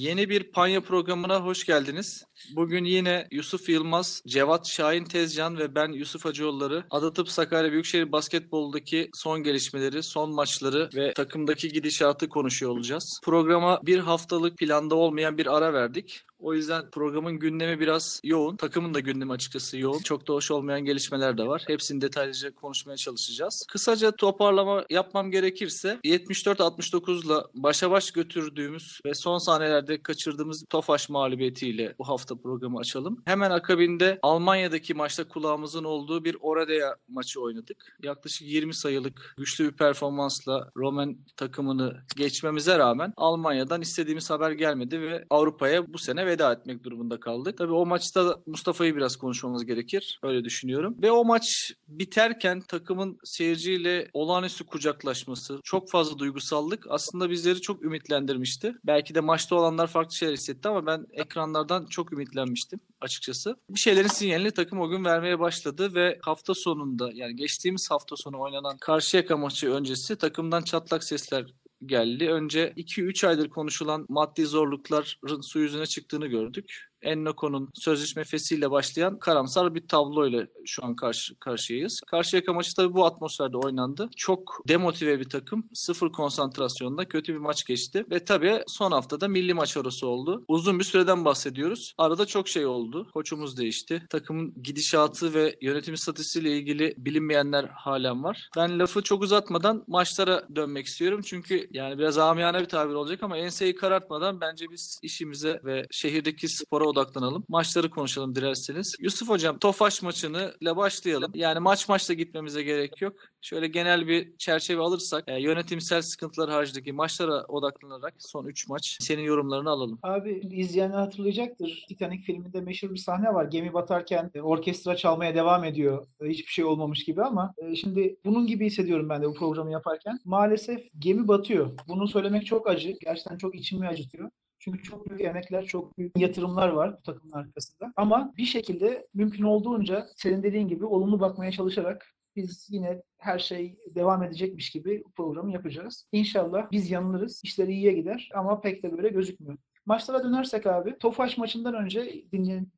Yeni bir Panya programına hoş geldiniz. Bugün yine Yusuf Yılmaz, Cevat Şahin Tezcan ve ben Yusuf Hacıoğulları Adatıp Sakarya Büyükşehir Basketbol'daki son gelişmeleri, son maçları ve takımdaki gidişatı konuşuyor olacağız. Programa bir haftalık planda olmayan bir ara verdik. O yüzden programın gündemi biraz yoğun. Takımın da gündemi açıkçası yoğun. Çok da hoş olmayan gelişmeler de var. Hepsini detaylıca konuşmaya çalışacağız. Kısaca toparlama yapmam gerekirse 74-69'la başa baş götürdüğümüz ve son sahnelerde kaçırdığımız Tofaş mağlubiyetiyle bu hafta programı açalım. Hemen akabinde Almanya'daki maçta kulağımızın olduğu bir Oradea maçı oynadık. Yaklaşık 20 sayılık güçlü bir performansla Roman takımını geçmemize rağmen Almanya'dan istediğimiz haber gelmedi ve Avrupa'ya bu sene veda etmek durumunda kaldık. Tabii o maçta Mustafa'yı biraz konuşmamız gerekir. Öyle düşünüyorum. Ve o maç biterken takımın seyirciyle olağanüstü kucaklaşması, çok fazla duygusallık aslında bizleri çok ümitlendirmişti. Belki de maçta olanlar farklı şeyler hissetti ama ben ekranlardan çok ümitlenmiştim açıkçası. Bir şeylerin sinyalini takım o gün vermeye başladı ve hafta sonunda yani geçtiğimiz hafta sonu oynanan Karşıyaka maçı öncesi takımdan çatlak sesler geldi. Önce 2-3 aydır konuşulan maddi zorlukların su yüzüne çıktığını gördük. Ennoko'nun sözleşme fesiyle başlayan karamsar bir tabloyla şu an karşı karşıyayız. Karşıyaka maçı tabii bu atmosferde oynandı. Çok demotive bir takım. Sıfır konsantrasyonda kötü bir maç geçti. Ve tabii son haftada milli maç arası oldu. Uzun bir süreden bahsediyoruz. Arada çok şey oldu. Koçumuz değişti. Takımın gidişatı ve yönetim statüsüyle ilgili bilinmeyenler halen var. Ben lafı çok uzatmadan maçlara dönmek istiyorum. Çünkü yani biraz amiyane bir tabir olacak ama enseyi karartmadan bence biz işimize ve şehirdeki spora odaklanalım. Maçları konuşalım dilerseniz. Yusuf Hocam Tofaş maçını ile başlayalım. Yani maç maçla gitmemize gerek yok. Şöyle genel bir çerçeve alırsak e, yönetimsel sıkıntılar haricindeki maçlara odaklanarak son 3 maç senin yorumlarını alalım. Abi izleyenler hatırlayacaktır. Titanic filminde meşhur bir sahne var. Gemi batarken e, orkestra çalmaya devam ediyor. E, hiçbir şey olmamış gibi ama e, şimdi bunun gibi hissediyorum ben de bu programı yaparken. Maalesef gemi batıyor. Bunu söylemek çok acı. Gerçekten çok içimi acıtıyor. Çünkü çok büyük emekler, çok büyük yatırımlar var bu takımın arkasında. Ama bir şekilde mümkün olduğunca senin dediğin gibi olumlu bakmaya çalışarak biz yine her şey devam edecekmiş gibi programı yapacağız. İnşallah biz yanılırız, işleri iyiye gider ama pek de böyle gözükmüyor. Maçlara dönersek abi, Tofaş maçından önce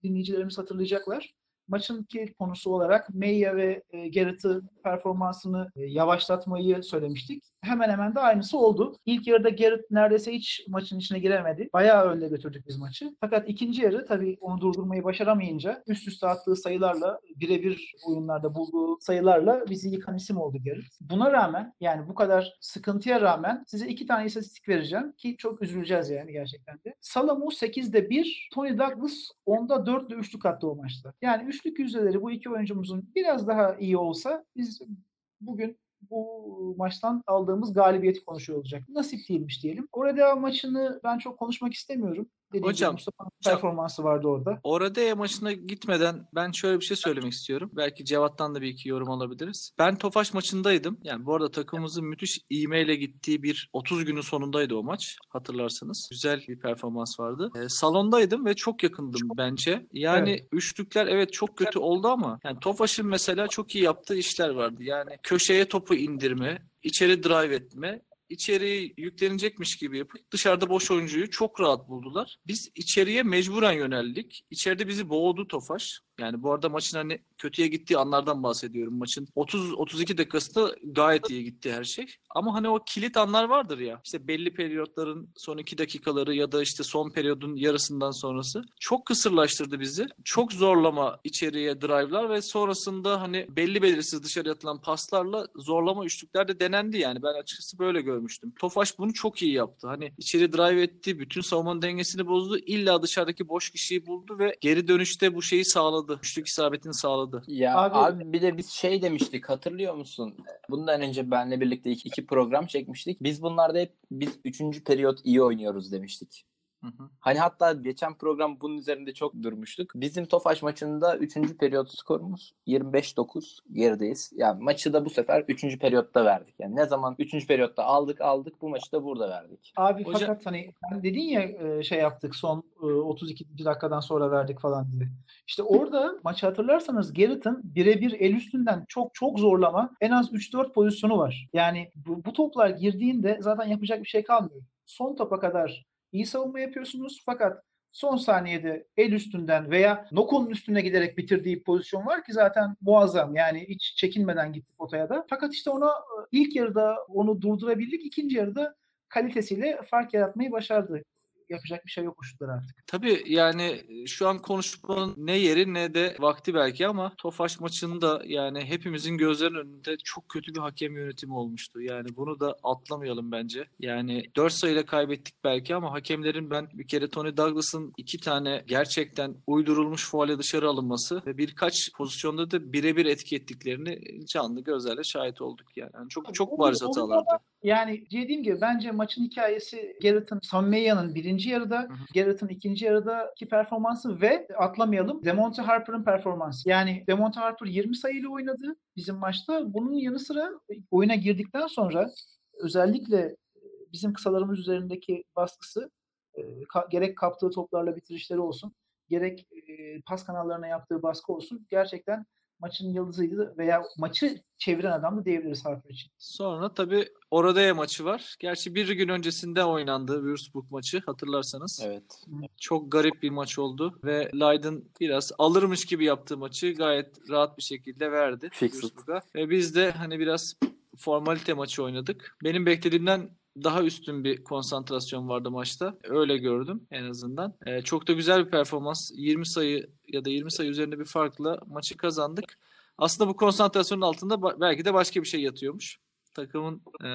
dinleyicilerimiz hatırlayacaklar maçın ki konusu olarak Meya ve e, Garrett'ı performansını e, yavaşlatmayı söylemiştik. Hemen hemen de aynısı oldu. İlk yarıda Garrett neredeyse hiç maçın içine giremedi. Bayağı önde götürdük biz maçı. Fakat ikinci yarı tabii onu durdurmayı başaramayınca üst üste attığı sayılarla birebir oyunlarda bulduğu sayılarla bizi yıkan isim oldu Garrett. Buna rağmen yani bu kadar sıkıntıya rağmen size iki tane istatistik vereceğim ki çok üzüleceğiz yani gerçekten de. Salamu 8'de 1, Tony Douglas 10'da 4 ile üçlük attı o maçta. Yani üçlük yüzdeleri bu iki oyuncumuzun biraz daha iyi olsa biz bugün bu maçtan aldığımız galibiyeti konuşuyor olacak. Nasip değilmiş diyelim. Orada maçını ben çok konuşmak istemiyorum. Dediğim Hocam, Mustafa'nın performansı vardı orada. Orada maçına gitmeden ben şöyle bir şey söylemek istiyorum. Belki Cevat'tan da bir iki yorum alabiliriz. Ben Tofaş maçındaydım. Yani bu arada takımımızın müthiş ivmeyle gittiği bir 30 günün sonundaydı o maç. Hatırlarsanız. Güzel bir performans vardı. E, salondaydım ve çok yakındım bence. Yani evet. üçlükler evet çok kötü oldu ama yani Tofaş'ın mesela çok iyi yaptığı işler vardı. Yani köşeye topu indirme, içeri drive etme içeriye yüklenecekmiş gibi yapıp dışarıda boş oyuncuyu çok rahat buldular. Biz içeriye mecburen yöneldik. İçeride bizi boğdu Tofaş. Yani bu arada maçın hani kötüye gittiği anlardan bahsediyorum. Maçın 30-32 dakikasında gayet iyi gitti her şey. Ama hani o kilit anlar vardır ya. İşte belli periyotların son 2 dakikaları ya da işte son periyodun yarısından sonrası. Çok kısırlaştırdı bizi. Çok zorlama içeriye drive'lar ve sonrasında hani belli belirsiz dışarı atılan paslarla zorlama üçlükler de denendi yani. Ben açıkçası böyle görmüştüm. Tofaş bunu çok iyi yaptı. Hani içeri drive etti. Bütün savunmanın dengesini bozdu. İlla dışarıdaki boş kişiyi buldu ve geri dönüşte bu şeyi sağladı. Üçlük isabetini sağladı. Ya abi, abi bir de biz şey demiştik hatırlıyor musun? Bundan önce benle birlikte iki, iki program çekmiştik. Biz bunlarda hep biz üçüncü periyot iyi oynuyoruz demiştik. Hı hı. Hani hatta geçen program bunun üzerinde çok durmuştuk. Bizim Tofaş maçında 3. periyot skorumuz 25-9 gerideyiz. Yani maçı da bu sefer 3. periyotta verdik. Yani ne zaman 3. periyotta aldık aldık bu maçı da burada verdik. Abi Hocam... fakat hani sen dedin ya şey yaptık son 32. dakikadan sonra verdik falan diye. İşte orada maçı hatırlarsanız Garrett'ın birebir el üstünden çok çok zorlama en az 3-4 pozisyonu var. Yani bu, bu toplar girdiğinde zaten yapacak bir şey kalmıyor. Son topa kadar iyi savunma yapıyorsunuz fakat son saniyede el üstünden veya Noko'nun üstüne giderek bitirdiği pozisyon var ki zaten muazzam. Yani hiç çekinmeden gitti potaya da. Fakat işte ona e, ilk yarıda onu durdurabildik. ikinci yarıda kalitesiyle fark yaratmayı başardı. Yapacak bir şey yok şutlar artık. Tabii yani şu an konuşmanın ne yeri ne de vakti belki ama Tofaş maçında yani hepimizin gözlerinin önünde çok kötü bir hakem yönetimi olmuştu. Yani bunu da atlamayalım bence. Yani 4 sayıyla kaybettik belki ama hakemlerin ben bir kere Tony Douglas'ın iki tane gerçekten uydurulmuş faale dışarı alınması ve birkaç pozisyonda da birebir etki ettiklerini canlı gözlerle şahit olduk yani. yani çok çok bariz hatalardı. Yani dediğim gibi bence maçın hikayesi Garrett'ın Sammeya'nın birinci yarıda, Garrett'ın ikinci yarıdaki performansı ve atlamayalım Demonte Harper'ın performansı. Yani Demonte Harper 20 sayıyla oynadı bizim maçta. Bunun yanı sıra oyuna girdikten sonra özellikle bizim kısalarımız üzerindeki baskısı gerek kaptığı toplarla bitirişleri olsun, gerek pas kanallarına yaptığı baskı olsun gerçekten maçın yıldızıydı veya maçı çeviren adam da diyebiliriz Harper için. Sonra tabii Oradaya maçı var. Gerçi bir gün öncesinde oynandı Würzburg maçı hatırlarsanız. Evet. Çok garip bir maç oldu ve Leiden biraz alırmış gibi yaptığı maçı gayet rahat bir şekilde verdi Würzburg'a. Ve biz de hani biraz formalite maçı oynadık. Benim beklediğimden daha üstün bir konsantrasyon vardı maçta. Öyle gördüm en azından. Ee, çok da güzel bir performans. 20 sayı ya da 20 sayı üzerinde bir farkla maçı kazandık. Aslında bu konsantrasyonun altında belki de başka bir şey yatıyormuş. Takımın e,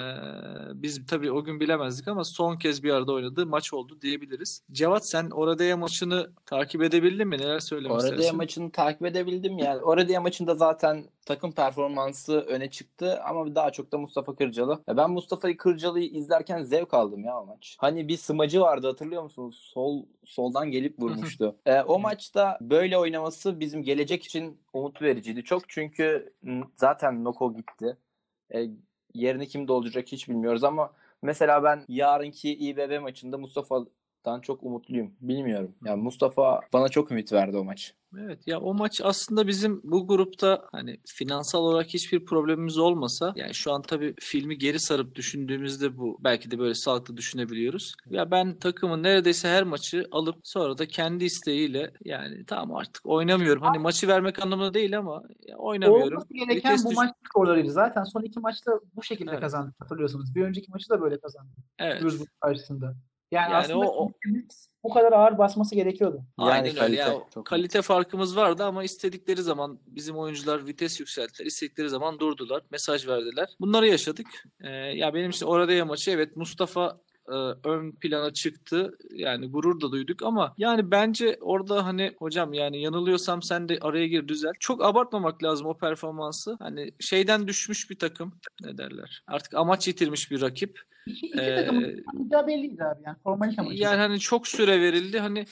biz tabii o gün bilemezdik ama son kez bir arada oynadığı maç oldu diyebiliriz. Cevat sen Oradaya maçını takip edebildin mi? Neler söylemek Oradaya istersin? maçını takip edebildim yani. Oradaya maçında zaten takım performansı öne çıktı ama daha çok da Mustafa Kırcalı. Ya ben Mustafa Kırcalı'yı izlerken zevk aldım ya o maç. Hani bir smacı vardı hatırlıyor musunuz? Sol soldan gelip vurmuştu. e, o maçta böyle oynaması bizim gelecek için umut vericiydi çok çünkü zaten Noko gitti. E, yerini kim dolduracak hiç bilmiyoruz ama mesela ben yarınki İBB maçında Mustafa'dan çok umutluyum. Bilmiyorum. Yani Mustafa bana çok ümit verdi o maç. Evet ya o maç aslında bizim bu grupta hani finansal olarak hiçbir problemimiz olmasa yani şu an tabii filmi geri sarıp düşündüğümüzde bu belki de böyle sağlıklı düşünebiliyoruz. Ya ben takımın neredeyse her maçı alıp sonra da kendi isteğiyle yani tamam artık oynamıyorum. Hani maçı vermek anlamında değil ama ya oynamıyorum. Olması gereken Vites bu düş- maç skorlarıydı. Zaten son iki maçta bu şekilde Evet. kazandık hatırlıyorsunuz. Bir önceki maçı da böyle kazandı. Evet. Würzburg karşısında. Yani, Yani aslında o- o- bu kadar ağır basması gerekiyordu. Yani Aynen öyle. kalite Ya, çok kalite farkımız vardı ama istedikleri zaman bizim oyuncular vites yükselttiler. istedikleri zaman durdular. Mesaj verdiler. Bunları yaşadık. Ee, ya benim için orada ya maçı evet Mustafa e, ön plana çıktı. Yani gurur da duyduk ama yani bence orada hani hocam yani yanılıyorsam sen de araya gir düzelt. Çok abartmamak lazım o performansı. Hani şeyden düşmüş bir takım ne derler. Artık amaç yitirmiş bir rakip. İki, iki Ee, takımın belliydi abi. Yani formalite maçı. Yani hani çok süre verildi. Hani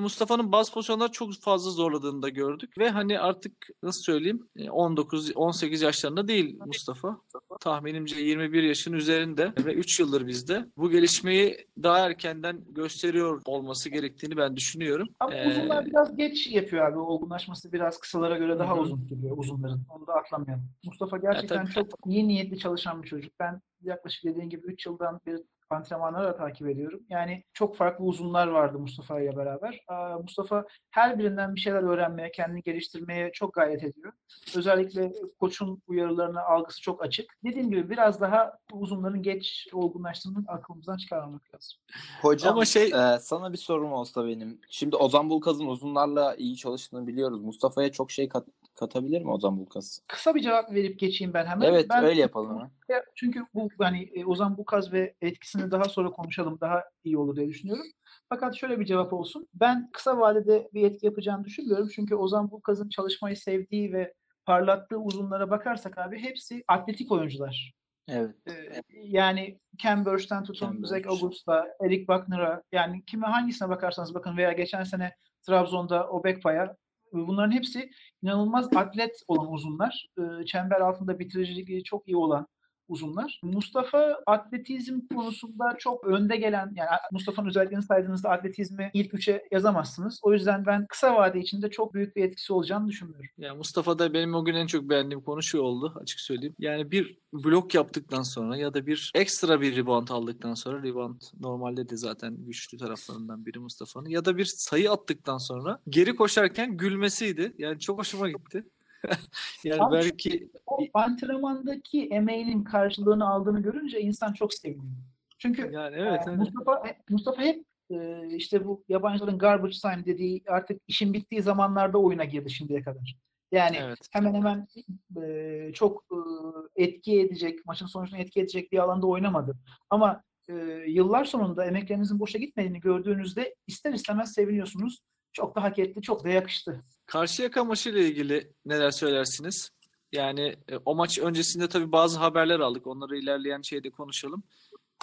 Mustafa'nın bazı pozisyonlar çok fazla zorladığını da gördük ve hani artık nasıl söyleyeyim 19 18 yaşlarında değil Mustafa. Tahminimce 21 yaşın üzerinde ve 3 yıldır bizde. Bu gelişmeyi daha erkenden gösteriyor olması gerektiğini ben düşünüyorum. Ama Ee, uzunlar biraz geç yapıyor abi. Olgunlaşması biraz kısalara göre daha Hı uzun sürüyor uzunların. Onu da atlamayalım. Mustafa gerçekten tabii. çok iyi niyetli çalışan bir çocuk. Ben yaklaşık dediğin gibi 3 yıldan beri antrenmanları da takip ediyorum. Yani çok farklı uzunlar vardı Mustafa ile beraber. Mustafa her birinden bir şeyler öğrenmeye, kendini geliştirmeye çok gayret ediyor. Özellikle koçun uyarılarına algısı çok açık. Dediğim gibi biraz daha uzunların geç olgunlaştığını aklımızdan çıkarmamak lazım. Hocam Ama şey- e, sana bir sorum olsa benim. Şimdi Ozan Bulkaz'ın uzunlarla iyi çalıştığını biliyoruz. Mustafa'ya çok şey kat- katabilir mi Ozan Bulkaz? Kısa bir cevap verip geçeyim ben hemen. Evet ben öyle yapalım. ha. Çünkü bu hani Ozan Bukaz ve etkisini daha sonra konuşalım daha iyi olur diye düşünüyorum. Fakat şöyle bir cevap olsun. Ben kısa vadede bir etki yapacağını düşünmüyorum. Çünkü Ozan Bukaz'ın çalışmayı sevdiği ve parlattığı uzunlara bakarsak abi hepsi atletik oyuncular. Evet. Ee, yani Ken Burch'ten tutun, Zach. August'a, Eric Buckner'a yani kime hangisine bakarsanız bakın veya geçen sene Trabzon'da Obekpa'ya bunların hepsi inanılmaz atlet olan uzunlar. Çember altında bitiriciliği çok iyi olan uzunlar. Mustafa atletizm konusunda çok önde gelen yani Mustafa'nın özelliklerini saydığınızda atletizmi ilk üçe yazamazsınız. O yüzden ben kısa vade içinde çok büyük bir etkisi olacağını düşünmüyorum. Yani Mustafa da benim o gün en çok beğendiğim konu şu oldu açık söyleyeyim. Yani bir blok yaptıktan sonra ya da bir ekstra bir rebound aldıktan sonra rebound normalde de zaten güçlü taraflarından biri Mustafa'nın ya da bir sayı attıktan sonra geri koşarken gülmesiydi. Yani çok hoşuma gitti. yani Abi, belki O antrenmandaki emeğinin karşılığını aldığını görünce insan çok seviniyor. Çünkü yani evet Ee, evet. Mustafa Mustafa hep e, işte bu yabancıların garbage time dediği artık işin bittiği zamanlarda oyuna girdi şimdiye kadar. Yani Evet. hemen hemen e, çok e, etki edecek, maçın sonucunu etki edecek bir alanda oynamadı. Ama e, yıllar sonunda emeklerinizin boşa gitmediğini gördüğünüzde ister istemez seviniyorsunuz. Çok da hak etti, çok da yakıştı. Karşıyaka maçıyla ilgili neler söylersiniz? Yani e, o maç öncesinde tabii bazı haberler aldık. Onları ilerleyen şeyde konuşalım.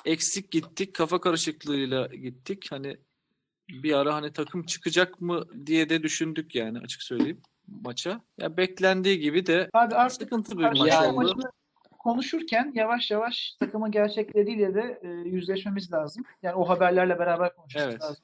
Eksik gittik, kafa karışıklığıyla gittik. Hani bir ara hani takım çıkacak mı diye de düşündük yani açık söyleyeyim maça. Ya beklendiği gibi de Abi artık sıkıntılı bir maç Yani- oldu. konuşurken yavaş yavaş takımın gerçekleriyle de e, yüzleşmemiz lazım. Yani o haberlerle beraber konuşmamız Evet. lazım.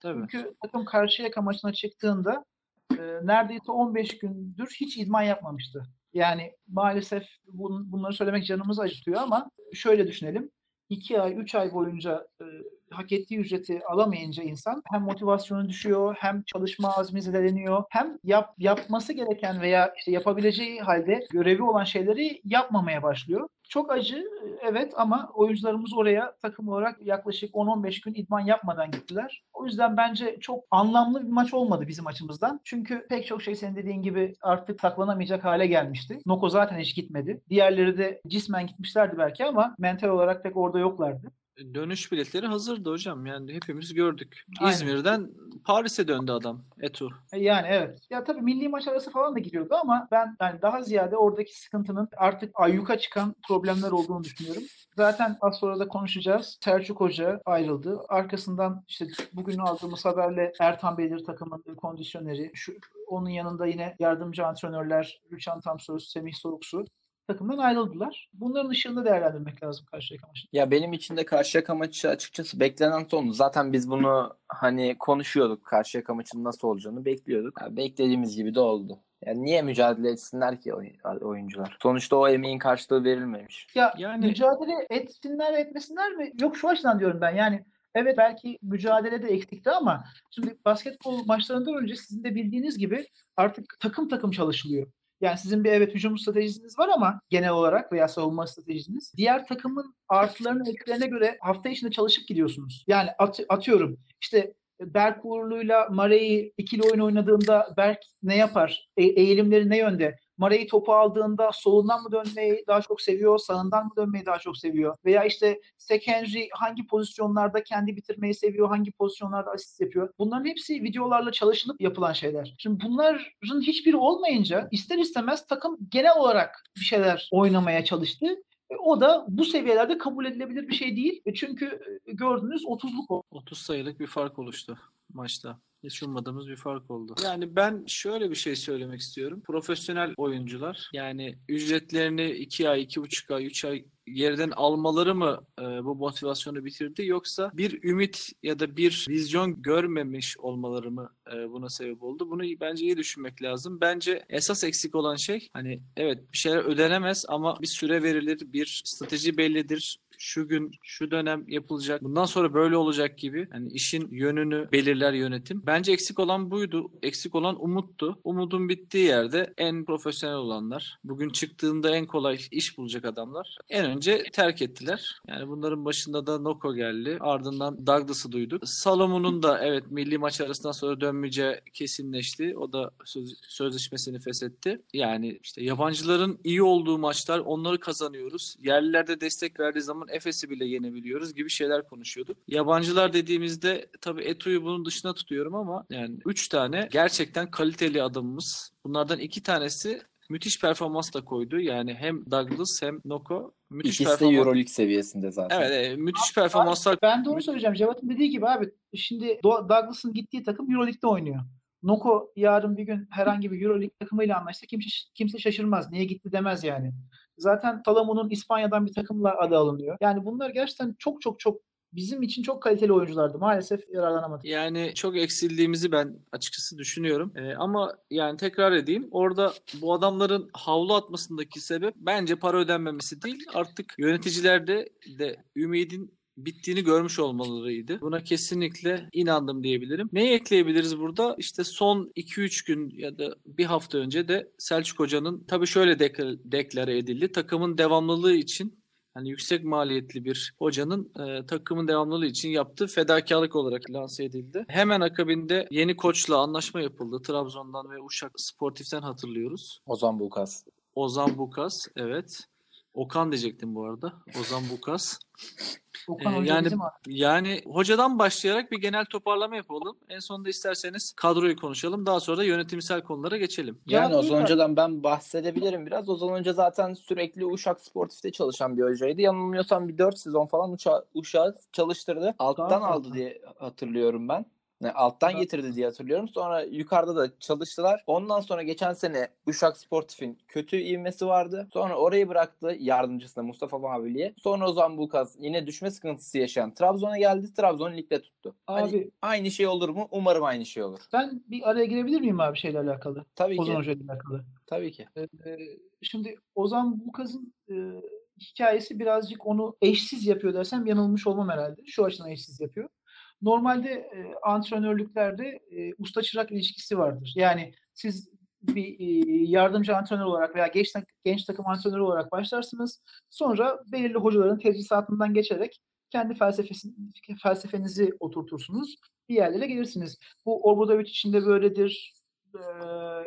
Tabii. Çünkü takım Karşıyaka maçına çıktığında e, neredeyse 15 gündür hiç idman yapmamıştı. Yani maalesef bun, bunları söylemek canımızı acıtıyor ama şöyle düşünelim. 2 ay, 3 ay boyunca e, hak ettiği ücreti alamayınca insan hem motivasyonu düşüyor, hem çalışma azmi zedeleniyor, hem yap, yapması gereken veya işte yapabileceği halde görevi olan şeyleri yapmamaya başlıyor. Çok acı evet ama oyuncularımız oraya takım olarak yaklaşık 10-15 gün idman yapmadan gittiler. O yüzden bence çok anlamlı bir maç olmadı bizim açımızdan. Çünkü pek çok şey senin dediğin gibi artık saklanamayacak hale gelmişti. Noko zaten hiç gitmedi. Diğerleri de cismen gitmişlerdi belki ama mental olarak pek orada yoklardı. Dönüş biletleri hazırdı hocam. Yani hepimiz gördük. Aynen. İzmir'den Paris'e döndü adam. Etu. E, Yani evet. Ya tabii milli maç arası falan da gidiyordu ama ben yani daha ziyade oradaki sıkıntının artık ayyuka çıkan problemler olduğunu düşünüyorum. Zaten az sonra da konuşacağız. Selçuk Hoca ayrıldı. Arkasından işte bugün aldığımız haberle Ertan Belir takımın kondisyoneri, şu onun yanında yine yardımcı antrenörler Rüçhan Tamsöz, Semih Soruksu takımdan ayrıldılar. Bunların ışığında değerlendirmek lazım Karşıyaka maçını. Ya benim için de Karşıyaka maçı açıkçası beklenen sondu. Zaten biz bunu hani konuşuyorduk Karşıyaka maçının nasıl olacağını bekliyorduk. Ya beklediğimiz gibi de oldu. Yani niye mücadele etsinler ki oy- oyuncular? Sonuçta o emeğin karşılığı verilmemiş. Ya Yani- mücadele etsinler etmesinler mi? Yok şu açıdan diyorum ben. Yani evet belki mücadele de eksikti ama şimdi basketbol maçlarından önce sizin de bildiğiniz gibi artık takım takım çalışılıyor. Yani sizin bir evet hücum stratejiniz var ama genel olarak veya savunma stratejiniz. Diğer takımın artılarına eksilerine göre hafta içinde çalışıp gidiyorsunuz. Yani at- atıyorum işte Berk Uğurlu'yla Mare'yi ikili oyun oynadığında Berk ne yapar? E- eğilimleri ne yönde? Mare'yi topu aldığında solundan mı dönmeyi daha çok seviyor, sağından mı dönmeyi daha çok seviyor? Veya işte Sek hangi pozisyonlarda kendi bitirmeyi seviyor, hangi pozisyonlarda asist yapıyor? Bunların hepsi videolarla çalışılıp yapılan şeyler. Şimdi bunların hiçbiri olmayınca ister istemez takım genel olarak bir şeyler oynamaya çalıştı. E, O da bu seviyelerde kabul edilebilir bir şey değil. E, Çünkü e, gördüğünüz 30'luk o. 30 sayılık bir fark oluştu maçta. Hiç ummadığımız bir fark oldu. Yani ben şöyle bir şey söylemek istiyorum. Profesyonel oyuncular yani ücretlerini 2 ay, 2,5 ay, 3 ay yerden almaları mı e, bu motivasyonu bitirdi yoksa bir ümit ya da bir vizyon görmemiş olmaları mı e, buna sebep oldu? Bunu bence iyi düşünmek lazım. Bence esas eksik olan şey hani evet bir şeyler ödenemez ama bir süre verilir, bir strateji bellidir şu gün şu dönem yapılacak bundan sonra böyle olacak gibi hani işin yönünü belirler yönetim. Bence eksik olan buydu. Eksik olan umuttu. Umudun bittiği yerde en profesyonel olanlar bugün çıktığında en kolay iş bulacak adamlar en önce terk ettiler. Yani bunların başında da Noko geldi. Ardından Douglas'ı duyduk. Salomon'un da evet milli maç arasından sonra dönmeyeceği kesinleşti. O da söz, sözleşmesini feshetti. Yani işte yabancıların iyi olduğu maçlar onları kazanıyoruz. Yerlilerde destek verdiği zaman Efes'i bile yenebiliyoruz gibi şeyler konuşuyorduk. Yabancılar dediğimizde tabii Eto'yu bunun dışına tutuyorum ama yani 3 tane gerçekten kaliteli adamımız. Bunlardan iki tanesi müthiş performans da koydu. Yani hem Douglas hem Noko müthiş İkisi de performans. Euroleague seviyesinde zaten. Evet, evet, müthiş performanslar. Ben de onu söyleyeceğim. Cevat'ın dediği gibi abi şimdi Do- Douglas'ın gittiği takım Euroleague'de oynuyor. Noko yarın bir gün herhangi bir Euroleague takımıyla anlaşsa kimse, kimse şaşırmaz. Niye gitti demez yani. Zaten Salamon'un İspanya'dan bir takımla adı alınıyor. Yani bunlar gerçekten çok çok çok bizim için çok kaliteli oyunculardı. Maalesef yararlanamadık. Yani çok eksildiğimizi ben açıkçası düşünüyorum. Ee, ama yani tekrar edeyim. Orada bu adamların havlu atmasındaki sebep bence para ödenmemesi değil. Artık yöneticilerde de ümidin bittiğini görmüş olmalarıydı. Buna kesinlikle inandım diyebilirim. Neyi ekleyebiliriz burada? İşte son 2-3 gün ya da bir hafta önce de Selçuk Hoca'nın tabii şöyle dekla- deklare edildi. Takımın devamlılığı için hani yüksek maliyetli bir hocanın e, takımın devamlılığı için yaptığı fedakarlık olarak lanse edildi. Hemen akabinde yeni koçla anlaşma yapıldı. Trabzon'dan ve Uşak Sportif'ten hatırlıyoruz. Ozan Bulkas. Ozan Bukas, evet. Okan diyecektim bu arada. Ozan Bukas. Okan Ee, yani-. Yani hocadan başlayarak bir genel toparlama yapalım. En sonunda isterseniz kadroyu konuşalım. Daha sonra da yönetimsel konulara geçelim. Yani Ya, Ozan Hoca'dan ben bahsedebilirim biraz. Ozan Hoca zaten sürekli Uşak Sportif'te çalışan bir hocaydı. Yanılmıyorsam bir 4 sezon falan Uşa Uşak'ı çalıştırdı. Alttan Daha aldı diye hatırlıyorum ben. Yani alttan getirdi diye hatırlıyorum. Sonra yukarıda da çalıştılar. Ondan sonra geçen sene Uşak Sportif'in kötü ivmesi vardı. Sonra orayı bıraktı yardımcısına Mustafa Mavili'ye. Sonra Ozan Bulkas yine düşme sıkıntısı yaşayan Trabzon'a geldi. Trabzon ligde tuttu. Hani Abi aynı şey olur mu? Umarım aynı şey olur. ben bir araya girebilir miyim abi şeyle alakalı? Tabii Ozan ki. Hoca ile alakalı. Tabii ki. Ee, şimdi Ozan Bukaz'ın e, hikayesi birazcık onu eşsiz yapıyor dersem yanılmış olmam herhalde. Şu açıdan eşsiz yapıyor. Normalde e, antrenörlüklerde e, usta çırak ilişkisi vardır. Yani siz bir e, yardımcı antrenör olarak veya genç, genç takım antrenörü olarak başlarsınız. Sonra belirli hocaların tedrisatından geçerek kendi felsefenizi oturtursunuz. Bir yerlere gelirsiniz. Bu Obradovic için de böyledir. Ee,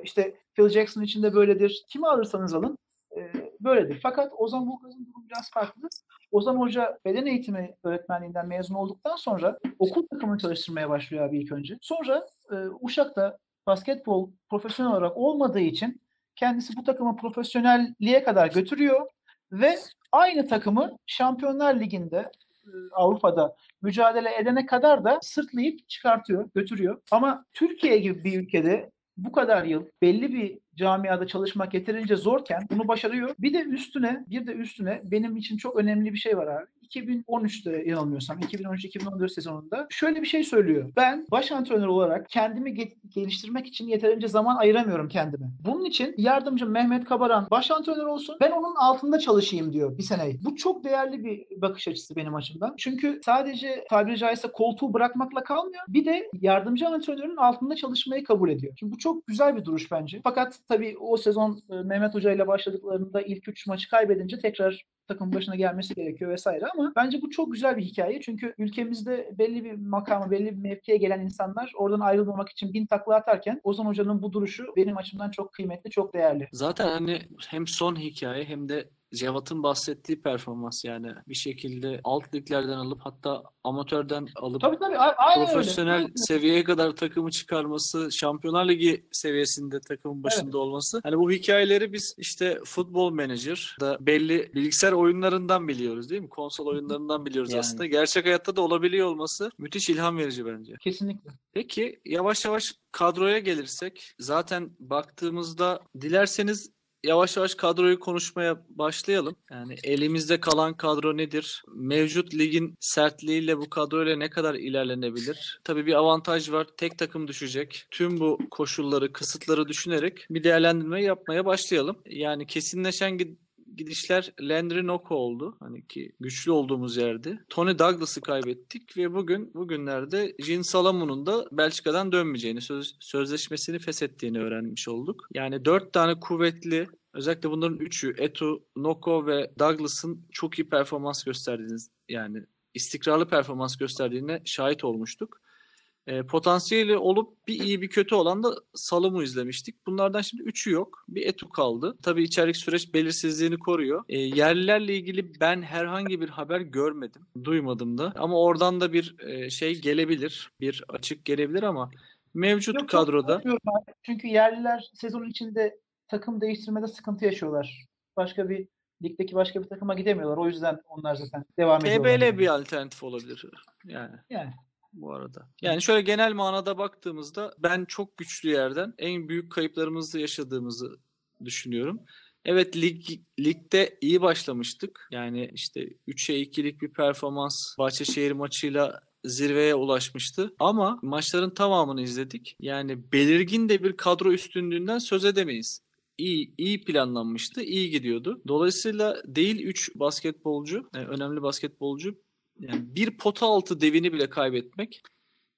işte Phil Jackson için de böyledir. Kimi alırsanız alın e, böyledir. Fakat Ozan Bulgaz'ın durumu biraz farklı. Ozan Hoca beden eğitimi öğretmenliğinden mezun olduktan sonra okul takımını çalıştırmaya başlıyor abi ilk önce. Sonra e, Uşak'ta basketbol profesyonel olarak olmadığı için kendisi bu takımı profesyonelliğe kadar götürüyor ve aynı takımı Şampiyonlar Ligi'nde e, Avrupa'da mücadele edene kadar da sırtlayıp çıkartıyor, götürüyor. Ama Türkiye gibi bir ülkede bu kadar yıl belli bir camiada çalışmak yeterince zorken bunu başarıyor. Bir de üstüne, bir de üstüne benim için çok önemli bir şey var abi. 2013'te yanılmıyorsam 2013-2014 sezonunda şöyle bir şey söylüyor. Ben baş antrenör olarak kendimi ge- geliştirmek için yeterince zaman ayıramıyorum kendime. Bunun için yardımcım Mehmet Kabaran baş antrenör olsun. Ben onun altında çalışayım diyor bir seneyi. Bu çok değerli bir bakış açısı benim açımdan. Çünkü sadece tabiri caizse koltuğu bırakmakla kalmıyor. Bir de yardımcı antrenörün altında çalışmayı kabul ediyor. Şimdi bu çok güzel bir duruş bence. Fakat tabii o sezon e, Mehmet Hoca ile başladıklarında ilk 3 maçı kaybedince tekrar takım başına gelmesi gerekiyor vesaire ama bence bu çok güzel bir hikaye. Çünkü ülkemizde belli bir makama, belli bir mevkiye gelen insanlar oradan ayrılmamak için bin takla atarken Ozan Hoca'nın bu duruşu benim açımdan çok kıymetli, çok değerli. Zaten hani hem son hikaye hem de Cevat'ın bahsettiği performans yani bir şekilde alt liglerden alıp hatta amatörden alıp Tabii tabii aynen profesyonel öyle. seviyeye kadar takımı çıkarması, Şampiyonlar Ligi seviyesinde takımın başında olması. Hani bu hikayeleri biz işte Football Manager da belli bilgisayar oyunlarından biliyoruz değil mi? Konsol oyunlarından biliyoruz Yani. aslında. Gerçek hayatta da olabiliyor olması müthiş ilham verici bence. Kesinlikle. Peki yavaş yavaş kadroya gelirsek zaten baktığımızda dilerseniz yavaş yavaş kadroyu konuşmaya başlayalım. Yani elimizde kalan kadro nedir? Mevcut ligin sertliğiyle bu kadroyla ne kadar ilerlenebilir? Tabii bir avantaj var. Tek takım düşecek. Tüm bu koşulları, kısıtları düşünerek bir değerlendirme yapmaya başlayalım. Yani kesinleşen gidişler Landry Noko oldu. Hani ki güçlü olduğumuz yerde. Tony Douglas'ı kaybettik ve bugün bugünlerde Jean Salamon'un da Belçika'dan dönmeyeceğini, söz, sözleşmesini feshettiğini öğrenmiş olduk. Yani dört tane kuvvetli özellikle bunların üçü Etu, Noko ve Douglas'ın çok iyi performans gösterdiğiniz yani istikrarlı performans gösterdiğine şahit olmuştuk. E, potansiyeli olup bir iyi bir kötü olan da Salom'u izlemiştik. Bunlardan şimdi üçü yok. Bir Etu kaldı. Tabii içerik süreç belirsizliğini koruyor. E, yerlilerle ilgili ben herhangi bir haber görmedim. Duymadım da. Ama oradan da bir e, şey gelebilir. Bir açık gelebilir ama mevcut Yok, kadroda. Çünkü yerliler sezon içinde takım değiştirmede sıkıntı yaşıyorlar. Başka bir ligdeki başka bir takıma gidemiyorlar. O yüzden onlar zaten devam ediyorlar. TBL bir alternatif olabilir. Yani Yani bu arada. Yani şöyle genel manada baktığımızda ben çok güçlü yerden en büyük kayıplarımızı yaşadığımızı düşünüyorum. Evet lig ligde iyi başlamıştık. Yani işte 3'e 2'lik bir performans Bahçeşehir maçıyla zirveye ulaşmıştı. Ama maçların tamamını izledik. Yani belirgin de bir kadro üstünlüğünden söz edemeyiz. İyi, iyi planlanmıştı, iyi gidiyordu. Dolayısıyla değil 3 basketbolcu, yani önemli basketbolcu, yani bir pota altı devini bile kaybetmek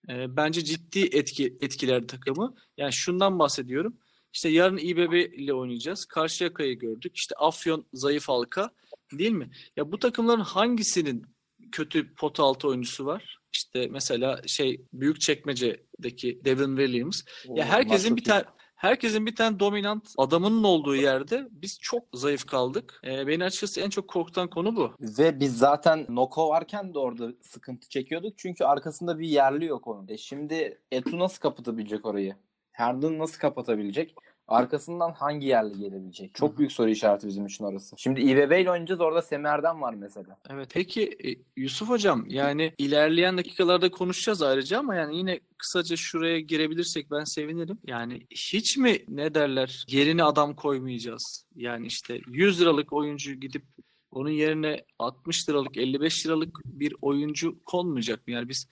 e, bence ciddi etki etkiler takımı. Yani şundan bahsediyorum. İşte yarın İBB ile oynayacağız. Karşıyaka'yı gördük. İşte Afyon zayıf halka değil mi? Ya bu takımların hangisinin kötü pot altı oyuncusu var? İşte mesela şey Büyükçekmece'deki Devin Williams. Ya herkesin bir tane herkesin bir tane dominant adamının olduğu yerde biz çok zayıf kaldık. Ee, beni açıkçası en çok korkutan konu bu. Ve biz zaten Noko varken de orada sıkıntı çekiyorduk. Çünkü arkasında bir yerli yok onun. E şimdi Etu nasıl kapatabilecek orayı? Herndon nasıl kapatabilecek? Arkasından hangi yerli gelebilecek? Çok büyük soru işareti bizim için orası. Şimdi İBB ile oynayacağız. Orada Semer'den var mesela. Evet. Peki e, Yusuf hocam yani ilerleyen dakikalarda konuşacağız ayrıca ama yani yine kısaca şuraya girebilirsek ben sevinirim. Yani hiç mi ne derler yerine adam koymayacağız? Yani işte 100 liralık oyuncu gidip onun yerine 60 liralık 55 liralık bir oyuncu konmayacak mı? Yani biz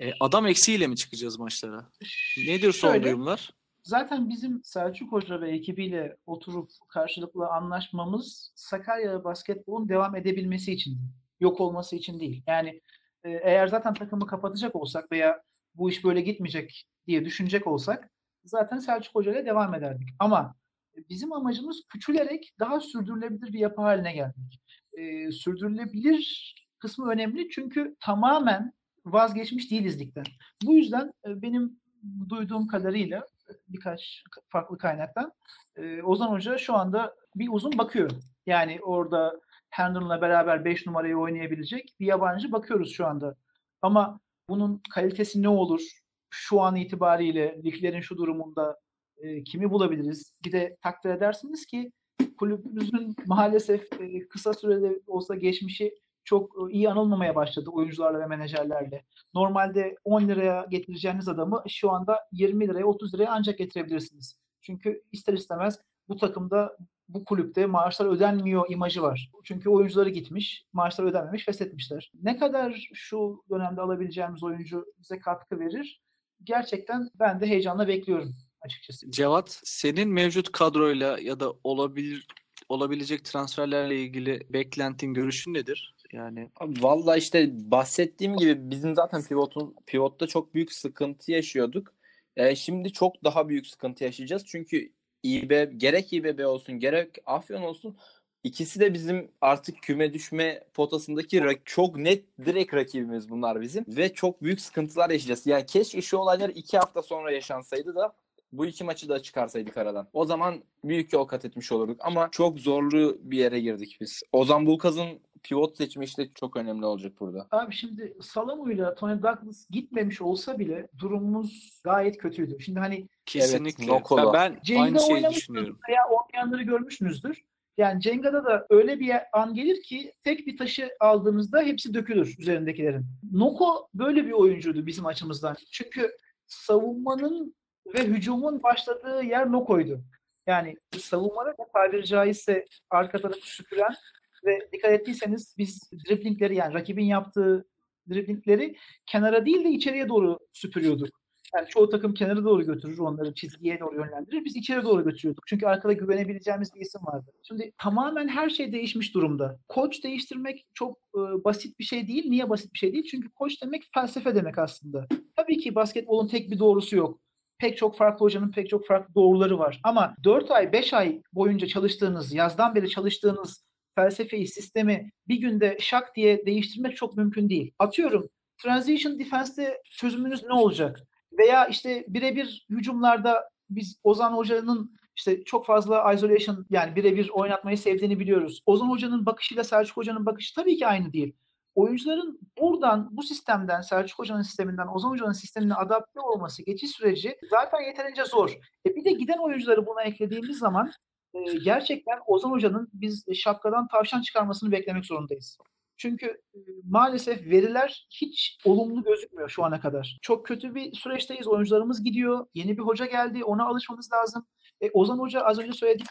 e, adam eksiğiyle mi çıkacağız maçlara? Nedir son Şöyle, duyumlar? Zaten bizim Selçuk Hoca ve ekibiyle oturup karşılıklı anlaşmamız Sakarya basketbolun devam edebilmesi için, yok olması için değil. Yani e, eğer zaten takımı kapatacak olsak veya bu iş böyle gitmeyecek diye düşünecek olsak zaten Selçuk Hoca ile devam ederdik. Ama bizim amacımız küçülerek daha sürdürülebilir bir yapı haline gelmek. E, sürdürülebilir kısmı önemli çünkü tamamen vazgeçmiş değiliz ligden. Bu yüzden e, benim duyduğum kadarıyla birkaç farklı kaynaktan e, Ozan Hoca şu anda bir uzun bakıyor. Yani orada Herndon'la beraber 5 numarayı oynayabilecek bir yabancı bakıyoruz şu anda. Ama bunun kalitesi ne olur? Şu an itibariyle liglerin şu durumunda e, kimi bulabiliriz? Bir de takdir edersiniz ki kulübümüzün maalesef e, kısa sürede olsa geçmişi çok iyi anılmamaya başladı oyuncularla ve menajerlerle. Normalde 10 liraya getireceğiniz adamı şu anda 20 liraya 30 liraya ancak getirebilirsiniz. Çünkü ister istemez bu takımda bu kulüpte maaşlar ödenmiyor imajı var. Çünkü oyuncuları gitmiş, maaşlar ödenmemiş, feshetmişler. Ne kadar şu dönemde alabileceğimiz oyuncu bize katkı verir? Gerçekten ben de heyecanla bekliyorum açıkçası. Cevat, senin mevcut kadroyla ya da olabilir olabilecek transferlerle ilgili beklentin, görüşün nedir? Yani Valla işte bahsettiğim gibi bizim zaten pivotun pivotta çok büyük sıkıntı yaşıyorduk. Ee, şimdi çok daha büyük sıkıntı yaşayacağız. Çünkü İB gerek İBB olsun gerek Afyon olsun ikisi de bizim artık küme düşme potasındaki çok net direkt rakibimiz bunlar bizim ve çok büyük sıkıntılar yaşayacağız. Yani keşke şu olaylar iki hafta sonra yaşansaydı da bu iki maçı da çıkarsaydık aradan. O zaman büyük yol kat etmiş olurduk ama çok zorlu bir yere girdik biz. Ozan Bulkaz'ın pivot seçimi işte çok önemli olacak burada. Abi şimdi Salamu'yla Tony Douglas gitmemiş olsa bile durumumuz gayet kötüydü. Şimdi hani kesinlikle. Ya ben Cenga aynı şeyi düşünüyorum. veya oynayanları görmüşsünüzdür. Yani Cenga'da da öyle bir an gelir ki tek bir taşı aldığınızda hepsi dökülür üzerindekilerin. Noko böyle bir oyuncuydu bizim açımızdan. Çünkü savunmanın ve hücumun başladığı yer Noko'ydu. Yani savunmada da tabiri caizse arka tarafı süpüren ve dikkat ettiyseniz biz driblingleri yani rakibin yaptığı driblingleri kenara değil de içeriye doğru süpürüyorduk. Yani çoğu takım kenara doğru götürür, onları çizgiye doğru yönlendirir. Biz içeri doğru götürüyorduk. Çünkü arkada güvenebileceğimiz bir isim vardı. Şimdi tamamen her şey değişmiş durumda. Koç değiştirmek çok e, basit bir şey değil. Niye basit bir şey değil? Çünkü koç demek felsefe demek aslında. Tabii ki basketbolun tek bir doğrusu yok. Pek çok farklı hocanın pek çok farklı doğruları var. Ama 4 ay, 5 ay boyunca çalıştığınız, yazdan beri çalıştığınız felsefeyi, sistemi bir günde şak diye değiştirmek çok mümkün değil. Atıyorum transition defense'te çözümünüz ne olacak? Veya işte birebir hücumlarda biz Ozan Hoca'nın işte çok fazla isolation yani birebir oynatmayı sevdiğini biliyoruz. Ozan Hoca'nın bakışıyla Selçuk Hoca'nın bakışı tabii ki aynı değil. Oyuncuların buradan bu sistemden Selçuk Hoca'nın sisteminden Ozan Hoca'nın sistemine adapte olması geçiş süreci zaten yeterince zor. E bir de giden oyuncuları buna eklediğimiz zaman e, gerçekten Ozan Hoca'nın biz şapkadan tavşan çıkarmasını beklemek zorundayız. Çünkü e, maalesef veriler hiç olumlu gözükmüyor şu ana kadar. Çok kötü bir süreçteyiz. Oyuncularımız gidiyor. Yeni bir hoca geldi. Ona alışmamız lazım. E, Ozan Hoca az önce söyledik.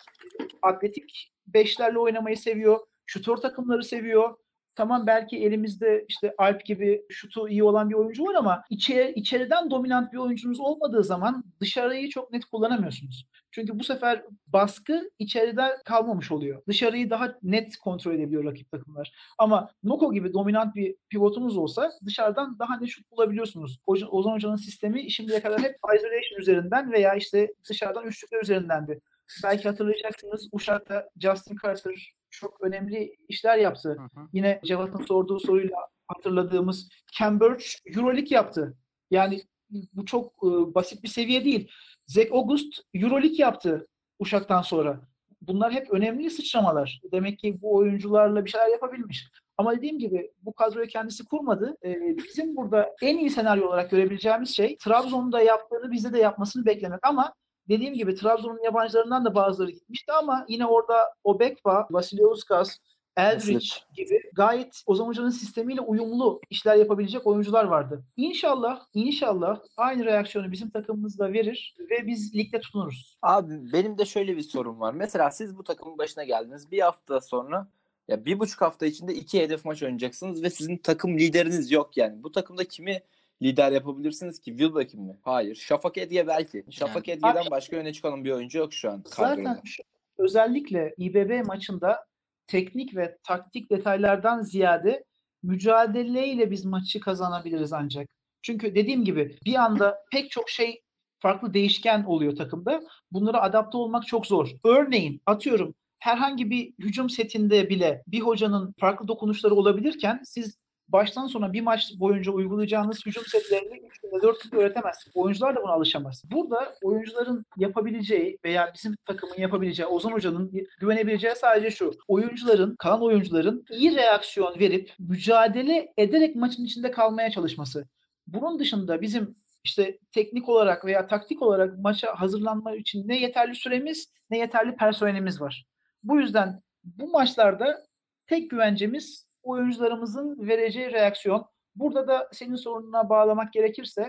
Atletik beşlerle oynamayı seviyor. Şutör takımları seviyor. Tamam belki elimizde işte Alp gibi şutu iyi olan bir oyuncu var ama içeri, içeriden dominant bir oyuncunuz olmadığı zaman dışarıyı çok net kullanamıyorsunuz. Çünkü bu sefer baskı içeride kalmamış oluyor. Dışarıyı daha net kontrol edebiliyor rakip takımlar. Ama Noko gibi dominant bir pivotunuz olsa dışarıdan daha net şut bulabiliyorsunuz. Hoca- Ozan Hoca'nın sistemi şimdiye kadar hep isolation üzerinden veya işte dışarıdan üçlükler üzerindendi. Belki hatırlayacaksınız Uşak'ta Justin Carter çok önemli işler yaptı. Yine Cevat'ın sorduğu soruyla hatırladığımız Cambridge Euroleague yaptı. Yani bu çok e, basit bir seviye değil. Zach August Euroleague yaptı Uşak'tan sonra. Bunlar hep önemli sıçramalar. Demek ki bu oyuncularla bir şeyler yapabilmiş. Ama dediğim gibi bu kadroyu kendisi kurmadı. Ee, bizim burada en iyi senaryo olarak görebileceğimiz şey Trabzon'da yaptığını bizde de yapmasını beklemek. Ama dediğim gibi Trabzon'un yabancılarından da bazıları gitmişti ama yine orada Obekva, Vasiliauskas, Eldridge gibi gayet Ozan Hoca'nın sistemiyle uyumlu işler yapabilecek oyuncular vardı. İnşallah, inşallah aynı reaksiyonu bizim takımımız da verir ve biz ligde tutunuruz. Abi benim de şöyle bir sorum var. Mesela siz bu takımın başına geldiniz. Bir hafta sonra ya bir buçuk hafta içinde iki hedef maç oynayacaksınız ve sizin takım lideriniz yok yani. Bu takımda kimi lider yapabilirsiniz ki? Wilbeck'in mi? Hayır. Şafak Edge belki. Şafak Edge'den Abi- başka öne çıkan bir oyuncu yok şu an Zaten kadroda. şu- özellikle İBB maçında teknik ve taktik detaylardan ziyade mücadeleyle biz maçı kazanabiliriz ancak. Çünkü dediğim gibi bir anda pek çok şey farklı değişken oluyor takımda. Bunlara adapte olmak çok zor. Örneğin atıyorum herhangi bir hücum setinde bile bir hocanın farklı dokunuşları olabilirken siz baştan sona bir maç boyunca uygulayacağınız hücum setlerini 3 günde 4 günde öğretemezsiniz. Oyuncular da buna alışamaz. Burada oyuncuların yapabileceği veya bizim takımın yapabileceği, Ozan Hoca'nın güvenebileceği sadece şu. Oyuncuların, kalan oyuncuların iyi reaksiyon verip mücadele ederek maçın içinde kalmaya çalışması. Bunun dışında bizim işte teknik olarak veya taktik olarak maça hazırlanma için ne yeterli süremiz ne yeterli personelimiz var. Bu yüzden bu maçlarda tek güvencemiz oyuncularımızın vereceği reaksiyon. Burada da senin sorununa bağlamak gerekirse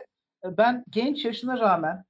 e, ben genç yaşına rağmen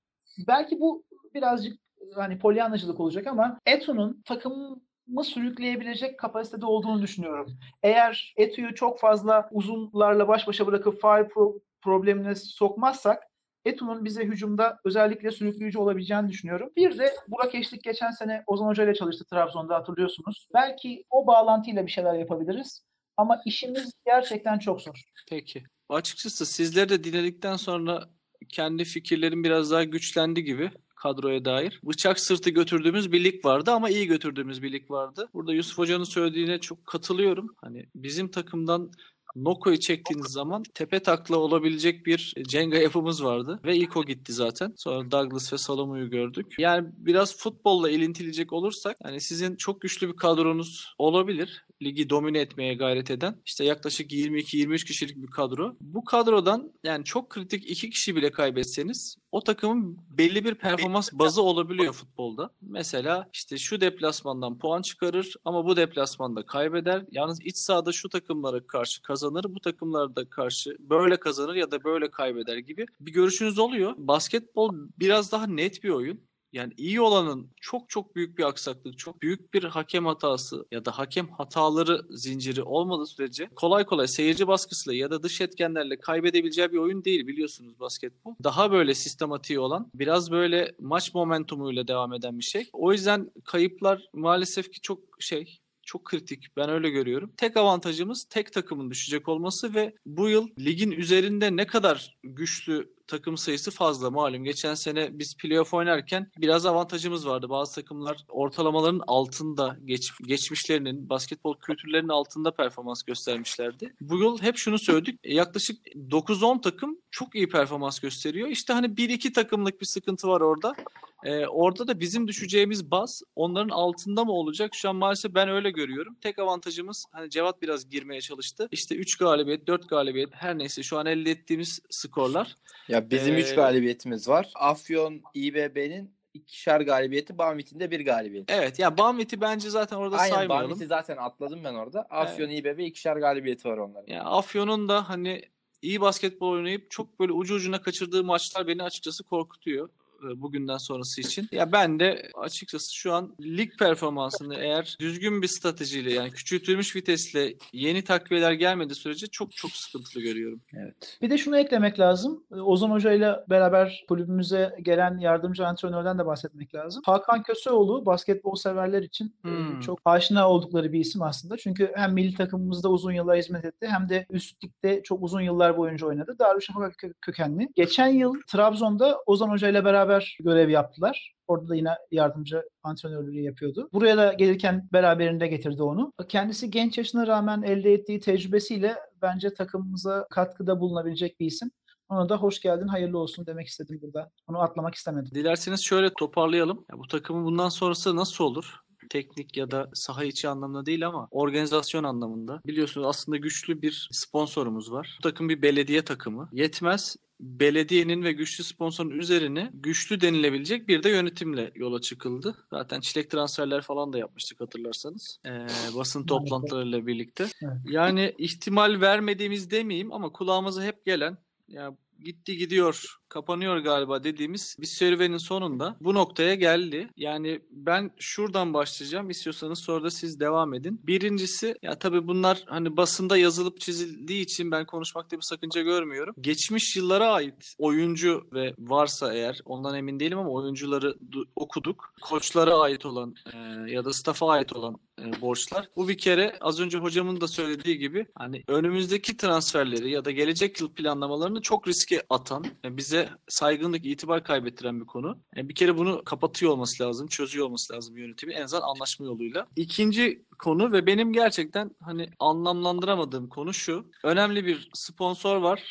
belki bu birazcık e, hani polyanacılık olacak ama Eto'nun takımı sürükleyebilecek kapasitede olduğunu düşünüyorum. Eğer Eto'yu çok fazla uzunlarla baş başa bırakıp foul pro- problemine sokmazsak Eto'nun bize hücumda özellikle sürükleyici olabileceğini düşünüyorum. Bir de Burak Eşlik geçen sene Ozan Hoca ile çalıştı Trabzon'da hatırlıyorsunuz. Belki o bağlantıyla bir şeyler yapabiliriz. Ama işimiz gerçekten çok zor. Peki. Açıkçası sizleri de dinledikten sonra kendi fikirlerim biraz daha güçlendi gibi kadroya dair. Bıçak sırtı götürdüğümüz bir lig vardı ama iyi götürdüğümüz bir lig vardı. Burada Yusuf Hoca'nın söylediğine çok katılıyorum. Hani bizim takımdan Noko'yu çektiğiniz zaman tepe takla olabilecek bir Cenga yapımız vardı. Ve ilk o gitti zaten. Sonra Douglas ve Salomo'yu gördük. Yani biraz futbolla ilintileyecek olursak hani sizin çok güçlü bir kadronuz olabilir. Ligi domine etmeye gayret eden. İşte yaklaşık 22-23 kişilik bir kadro. Bu kadrodan yani çok kritik iki kişi bile kaybetseniz o takımın belli bir performans bazı olabiliyor futbolda. Mesela işte şu deplasmandan puan çıkarır ama bu deplasmanda kaybeder. Yalnız iç sahada şu takımlara karşı kazanır, bu takımlarda karşı böyle kazanır ya da böyle kaybeder gibi bir görüşünüz oluyor. Basketbol biraz daha net bir oyun. Yani iyi olanın çok çok büyük bir aksaklık, çok büyük bir hakem hatası ya da hakem hataları zinciri olmadığı sürece kolay kolay seyirci baskısıyla ya da dış etkenlerle kaybedebileceği bir oyun değil biliyorsunuz basketbol. Daha böyle sistematiği olan, biraz böyle maç momentumuyla devam eden bir şey. O yüzden kayıplar maalesef ki çok şey çok kritik. Ben öyle görüyorum. Tek avantajımız tek takımın düşecek olması ve bu yıl ligin üzerinde ne kadar güçlü takım sayısı fazla malum. Geçen sene biz playoff oynarken biraz avantajımız vardı. Bazı takımlar ortalamaların altında geç, geçmişlerinin, basketbol kültürlerinin altında performans göstermişlerdi. Bu yıl hep şunu söyledik. Yaklaşık 9-10 takım çok iyi performans gösteriyor. İşte hani 1-2 takımlık bir sıkıntı var orada. Ee, orada da bizim düşeceğimiz baz onların altında mı olacak? Şu an maalesef ben öyle görüyorum. Tek avantajımız hani Cevat biraz girmeye çalıştı. İşte 3 galibiyet, 4 galibiyet her neyse şu an elde ettiğimiz skorlar. Bizim 3 Ee, galibiyetimiz var. Afyon İBB'nin ikişer galibiyeti, Banvit'in de bir galibiyeti. Evet ya Banvit'i bence zaten orada Aynen saymayalım. Banvit'i zaten atladım ben orada. Afyon İBB ikişer galibiyeti var onların. Ya Afyon'un da hani iyi basketbol oynayıp çok böyle ucu ucuna kaçırdığı maçlar beni açıkçası korkutuyor bugünden sonrası için. Ya ben de açıkçası şu an lig performansını eğer düzgün bir stratejiyle yani küçültülmüş vitesle yeni takviyeler gelmediği sürece çok çok sıkıntılı görüyorum. Evet. Bir de şunu eklemek lazım. Ee, Ozan Hoca ile beraber kulübümüze gelen yardımcı antrenörden de bahsetmek lazım. Hakan Köseoğlu basketbol severler için e, Hmm. çok aşina oldukları bir isim aslında. Çünkü hem milli takımımızda uzun yıllar hizmet etti hem de üst ligde çok uzun yıllar boyunca oynadı. Darüşşafaka kö- kökenli. Geçen yıl Trabzon'da Ozan Hoca ile beraber görev yaptılar. Orada da yine yardımcı antrenörlüğü yapıyordu. Buraya da gelirken beraberinde getirdi onu. Kendisi genç yaşına rağmen elde ettiği tecrübesiyle bence takımımıza katkıda bulunabilecek bir isim. Ona da hoş geldin, hayırlı olsun demek istedim burada. Onu atlamak istemedim. Dilerseniz şöyle toparlayalım. Ya bu takımın bundan sonrası nasıl olur? Teknik ya da saha içi anlamda değil ama organizasyon anlamında. Biliyorsunuz aslında güçlü bir sponsorumuz var. Bu takım bir belediye takımı. Yetmez belediyenin ve güçlü sponsorun üzerine güçlü denilebilecek bir de yönetimle yola çıkıldı. Zaten çilek transferler falan da yapmıştık hatırlarsanız. Ee, basın toplantılarıyla birlikte. Yani ihtimal vermediğimiz demeyeyim ama kulağımıza hep gelen ya gitti gidiyor kapanıyor galiba dediğimiz bir serüvenin sonunda bu noktaya geldi. Yani ben şuradan başlayacağım. İstiyorsanız sonra da siz devam edin. Birincisi ya tabii bunlar hani basında yazılıp çizildiği için ben konuşmakta bir sakınca görmüyorum. Geçmiş yıllara ait oyuncu ve varsa eğer ondan emin değilim ama oyuncuları du- okuduk. Koçlara ait olan e, ya da staff'a ait olan e, borçlar. Bu bir kere az önce hocamın da söylediği gibi hani önümüzdeki transferleri ya da gelecek yıl planlamalarını çok riske atan, e, saygınlık, itibar kaybettiren bir konu. E, bir kere bunu kapatıyor olması lazım, çözüyor olması lazım yönetimi en azından anlaşma yoluyla. İkinci konu ve benim gerçekten hani anlamlandıramadığım konu şu. Önemli bir sponsor var.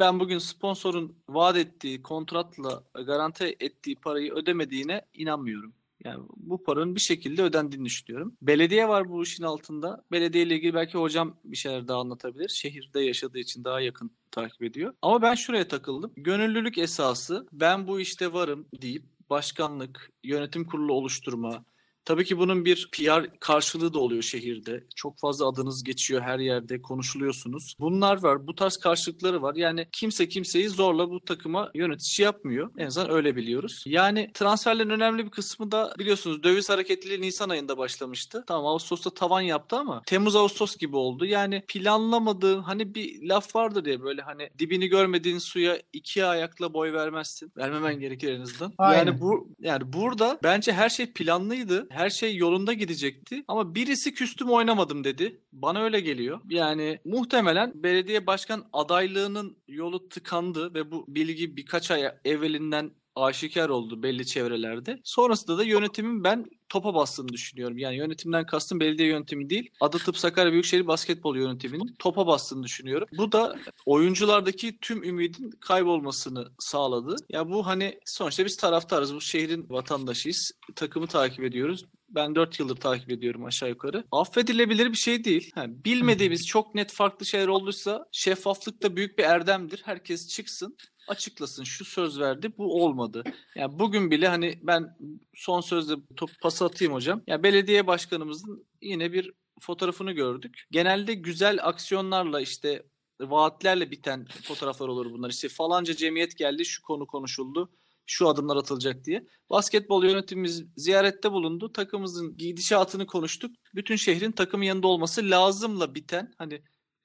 Ben bugün sponsorun vaat ettiği kontratla garanti ettiği parayı ödemediğine inanmıyorum. Yani bu paranın bir şekilde ödendiğini düşünüyorum. Belediye var bu işin altında. Belediye ile ilgili belki hocam bir şeyler daha anlatabilir. Şehirde yaşadığı için daha yakın takip ediyor. Ama ben şuraya takıldım. Gönüllülük esası ben bu işte varım deyip başkanlık, yönetim kurulu oluşturma, Tabii ki bunun bir PR karşılığı da oluyor şehirde. Çok fazla adınız geçiyor her yerde konuşuluyorsunuz. Bunlar var. Bu tarz karşılıkları var. Yani kimse kimseyi zorla bu takıma yönetici yapmıyor. En azından öyle biliyoruz. Yani transferlerin önemli bir kısmı da biliyorsunuz döviz hareketliliği Nisan ayında başlamıştı. Tamam Ağustos'ta tavan yaptı ama Temmuz Ağustos gibi oldu. Yani planlamadığın hani bir laf vardır ya böyle hani dibini görmediğin suya iki ayakla boy vermezsin. Vermemen gerekir en azından. Aynen. Yani bu yani burada bence her şey planlıydı. Her şey yolunda gidecekti. Ama birisi küstüm oynamadım dedi. Bana öyle geliyor. Yani muhtemelen belediye başkan adaylığının yolu tıkandı ve bu bilgi birkaç ay evvelinden aşikar oldu belli çevrelerde. Sonrasında da yönetimin ben topa bastığını düşünüyorum. Yani yönetimden kastım belediye yönetimi değil. Adı Tıp Sakarya Büyükşehir Basketbol Yönetiminin topa bastığını düşünüyorum. Bu da oyunculardaki tüm ümidin kaybolmasını sağladı. Ya bu hani sonuçta biz taraftarız. Bu şehrin vatandaşıyız. Takımı takip ediyoruz. Ben 4 yıldır takip ediyorum aşağı yukarı. Affedilebilir bir şey değil. Ha, bilmediğimiz çok net farklı şeyler olduysa şeffaflık da büyük bir erdemdir. Herkes çıksın açıklasın şu söz verdi bu olmadı. Yani bugün bile hani ben son sözde top pası atayım hocam. Ya belediye başkanımızın yine bir fotoğrafını gördük. Genelde güzel aksiyonlarla işte vaatlerle biten fotoğraflar olur bunlar. İşte falanca cemiyet geldi şu konu konuşuldu şu adımlar atılacak diye. Basketbol yönetimimiz ziyarette bulundu. Takımımızın gidişatını konuştuk. Bütün şehrin takımın yanında olması lazımla biten hani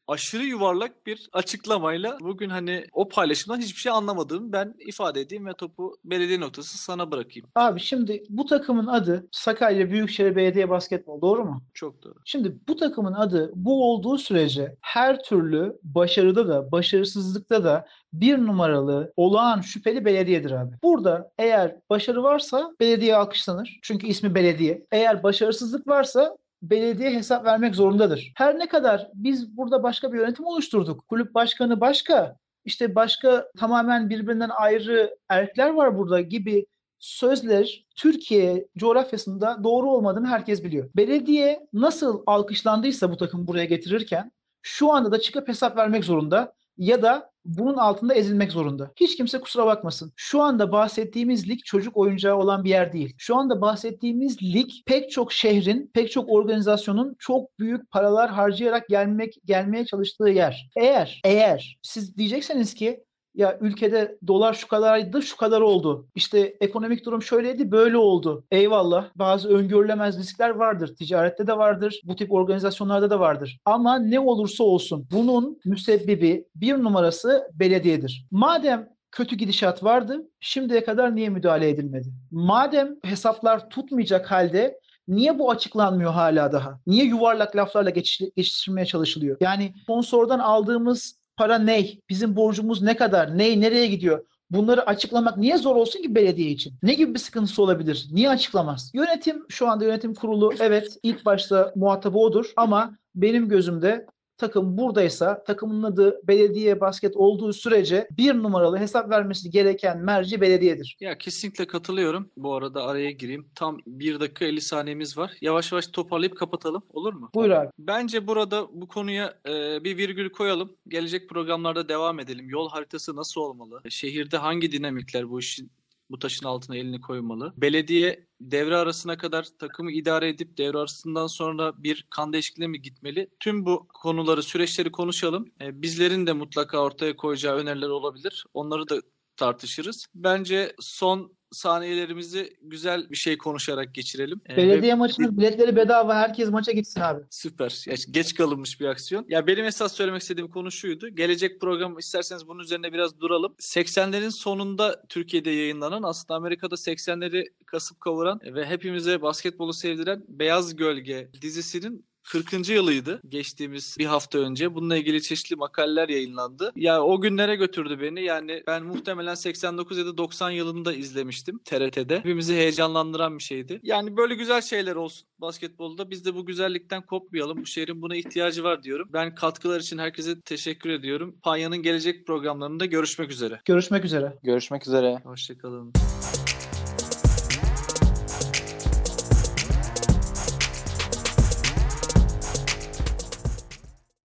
aşırı yuvarlak bir açıklamayla bugün hani o paylaşımdan hiçbir şey anlamadığımı ben ifade edeyim ve topu belediye noktası sana bırakayım. Abi şimdi bu takımın adı Sakarya Büyükşehir Belediye Basketbol doğru mu? Çok doğru. Şimdi bu takımın adı bu olduğu sürece her türlü başarıda da başarısızlıkta da bir numaralı olağan şüpheli belediyedir abi. Burada eğer başarı varsa belediye alkışlanır. Çünkü ismi belediye. Eğer başarısızlık varsa belediye hesap vermek zorundadır. Her ne kadar biz burada başka bir yönetim oluşturduk. Kulüp başkanı başka, işte başka tamamen birbirinden ayrı erkler var burada gibi sözler Türkiye coğrafyasında doğru olmadığını herkes biliyor. Belediye nasıl alkışlandıysa bu takım buraya getirirken şu anda da çıkıp hesap vermek zorunda ya da bunun altında ezilmek zorunda. Hiç kimse kusura bakmasın. Şu anda bahsettiğimiz lig çocuk oyuncağı olan bir yer değil. Şu anda bahsettiğimiz lig pek çok şehrin, pek çok organizasyonun çok büyük paralar harcayarak gelmek gelmeye çalıştığı yer. Eğer eğer siz diyecekseniz ki ya ülkede dolar şu kadardı şu kadar oldu. İşte ekonomik durum şöyleydi böyle oldu. Eyvallah bazı öngörülemez riskler vardır. Ticarette de vardır. Bu tip organizasyonlarda da vardır. Ama ne olursa olsun bunun müsebbibi bir numarası belediyedir. Madem kötü gidişat vardı şimdiye kadar niye müdahale edilmedi? Madem hesaplar tutmayacak halde Niye bu açıklanmıyor hala daha? Niye yuvarlak laflarla geçiş- geçiştirmeye çalışılıyor? Yani sponsordan aldığımız para ne? Bizim borcumuz ne kadar? Ne nereye gidiyor? Bunları açıklamak niye zor olsun ki belediye için? Ne gibi bir sıkıntısı olabilir? Niye açıklamaz? Yönetim şu anda yönetim kurulu evet ilk başta muhatabı odur ama benim gözümde takım buradaysa takımın adı belediye basket olduğu sürece bir numaralı hesap vermesi gereken merci belediyedir. Ya kesinlikle katılıyorum. Bu arada araya gireyim. Tam 1 dakika 50 saniyemiz var. Yavaş yavaş toparlayıp kapatalım. Olur mu? Buyur abi. Bence burada bu konuya e, bir virgül koyalım. Gelecek programlarda devam edelim. Yol haritası nasıl olmalı? Şehirde hangi dinamikler bu işin bu taşın altına elini koymalı? Belediye devre arasına kadar takımı idare edip devre arasından sonra bir kan değişikliğine mi gitmeli? Tüm bu konuları, süreçleri konuşalım. E, bizlerin de mutlaka ortaya koyacağı öneriler olabilir. Onları da tartışırız. Bence son saniyelerimizi güzel bir şey konuşarak geçirelim. E, Belediye maçının biletleri bedava. Herkes maça gitsin abi. Süper. Ya, geç kalınmış bir aksiyon. Ya benim esas söylemek istediğim konu şuydu. Gelecek program isterseniz bunun üzerine biraz duralım. 80'lerin sonunda Türkiye'de yayınlanan aslında Amerika'da 80'leri kasıp kavuran ve hepimize basketbolu sevdiren Beyaz Gölge dizisinin 40. yılıydı geçtiğimiz bir hafta önce. Bununla ilgili çeşitli makaleler yayınlandı. Ya o günlere götürdü beni. Yani ben muhtemelen 89 ya da 90 yılında izlemiştim TRT'de. Hepimizi heyecanlandıran bir şeydi. Yani böyle güzel şeyler olsun basketbolda. Biz de bu güzellikten kopmayalım. Bu şehrin buna ihtiyacı var diyorum. Ben katkılar için herkese teşekkür ediyorum. Panya'nın gelecek programlarında görüşmek üzere. Görüşmek üzere. Görüşmek üzere. Hoşçakalın.